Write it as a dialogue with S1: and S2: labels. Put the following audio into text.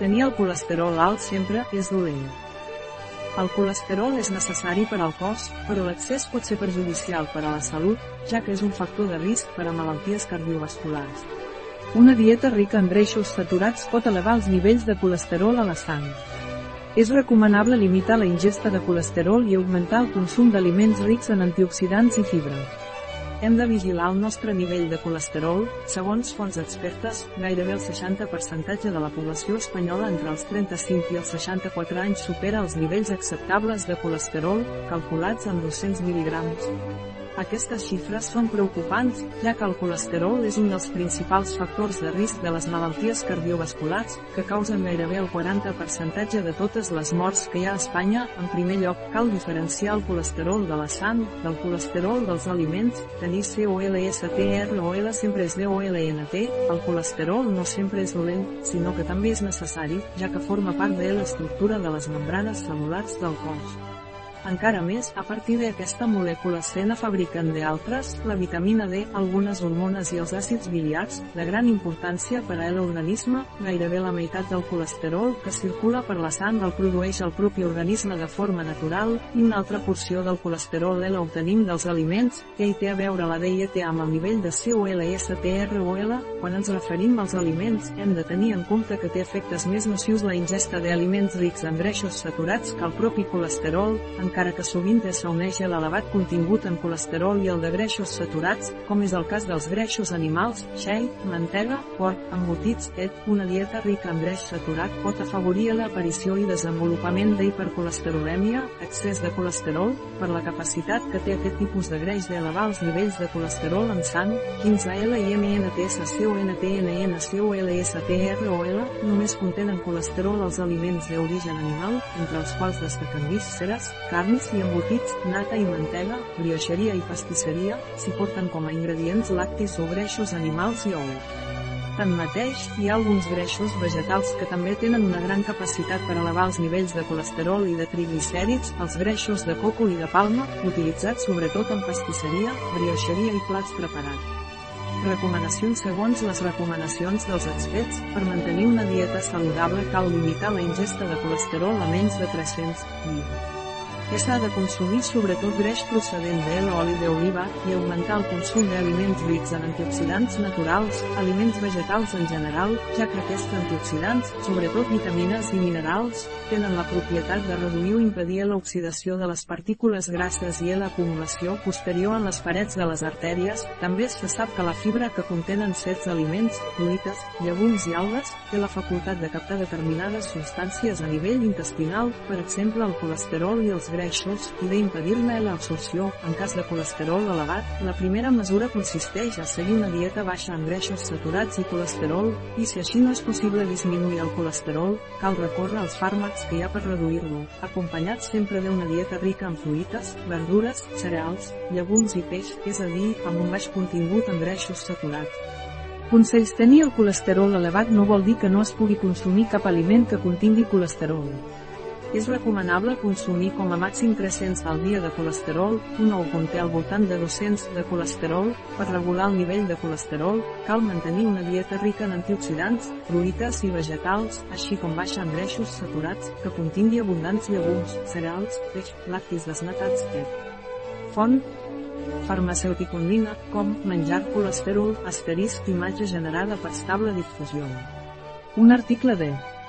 S1: Tenir el colesterol alt sempre és dolent. El colesterol és necessari per al cos, però l'excés pot ser perjudicial per a la salut, ja que és un factor de risc per a malalties cardiovasculars. Una dieta rica en greixos saturats pot elevar els nivells de colesterol a la sang. És recomanable limitar la ingesta de colesterol i augmentar el consum d'aliments rics en antioxidants i fibra. Hem de vigilar el nostre nivell de colesterol, segons fonts expertes, gairebé el 60% de la població espanyola entre els 35 i els 64 anys supera els nivells acceptables de colesterol, calculats en 200 mg. Aquestes xifres són preocupants, ja que el colesterol és un dels principals factors de risc de les malalties cardiovasculars, que causen gairebé el 40% de totes les morts que hi ha a Espanya. En primer lloc, cal diferenciar el colesterol de la sang, del colesterol dels aliments, tenir COLSTROL sempre és DOLNT, el colesterol no sempre és dolent, sinó que també és necessari, ja que forma part de l'estructura de les membranes cel·lulars del cos. Encara més, a partir d'aquesta molècula se ne fabriquen d'altres, la vitamina D, algunes hormones i els àcids biliars, de gran importància per a l'organisme, gairebé la meitat del colesterol que circula per la sang el produeix el propi organisme de forma natural, i una altra porció del colesterol L obtenim dels aliments, que hi té a veure la dieta amb el nivell de COLSTROL, quan ens referim als aliments, hem de tenir en compte que té efectes més nocius la ingesta d'aliments rics en greixos saturats que el propi colesterol, en encara que sovint s'uneix a l'elevat contingut en colesterol i el de greixos saturats, com és el cas dels greixos animals, xai, mantega, porc, embotits, et, una dieta rica en greix saturat pot afavorir l'aparició i desenvolupament d'hipercolesterolèmia, excés de colesterol, per la capacitat que té aquest tipus de greix d'elevar els nivells de colesterol en sang, 15L i MNTSCONTNNCOLSTROL, només contenen colesterol els aliments d'origen animal, entre els quals destaquen vísceres, carn, carns i embotits, nata i mantega, brioixeria i pastisseria, s'hi porten com a ingredients lactis o greixos animals i ous. Tanmateix, hi ha alguns greixos vegetals que també tenen una gran capacitat per elevar els nivells de colesterol i de triglicèrids, els greixos de coco i de palma, utilitzats sobretot en pastisseria, brioixeria i plats preparats. Recomanacions Segons les recomanacions dels experts, per mantenir una dieta saludable cal limitar la ingesta de colesterol a menys de 300 mil que s'ha de consumir sobretot greix procedent de l'oli d'oliva i augmentar el consum d'aliments rics en antioxidants naturals, aliments vegetals en general, ja que aquests antioxidants, sobretot vitamines i minerals, tenen la propietat de reduir o impedir l'oxidació de les partícules grasses i l'acumulació posterior en les parets de les artèries. També se sap que la fibra que contenen certs aliments, fruites, llegums i algues, té la facultat de captar determinades substàncies a nivell intestinal, per exemple el colesterol i els greixos greixos, i d'impedir-ne l'absorció, en cas de colesterol elevat, la primera mesura consisteix a seguir una dieta baixa en greixos saturats i colesterol, i si així no és possible disminuir el colesterol, cal recórrer als fàrmacs que hi ha per reduir-lo, acompanyats sempre d'una dieta rica en fruites, verdures, cereals, llegums i peix, és a dir, amb un baix contingut en greixos saturats. Consells Tenir el colesterol elevat no vol dir que no es pugui consumir cap aliment que contingui colesterol. És recomanable consumir com a màxim 300 al dia de colesterol, un ou conté al voltant de 200 de colesterol, per regular el nivell de colesterol, cal mantenir una dieta rica en antioxidants, fruites i vegetals, així com baixa en greixos saturats, que contingui abundants llegums, cereals, peix, lactis desnatats, et. Font, farmacèutic com menjar colesterol, asterisc imatge generada per estable difusió. Un article de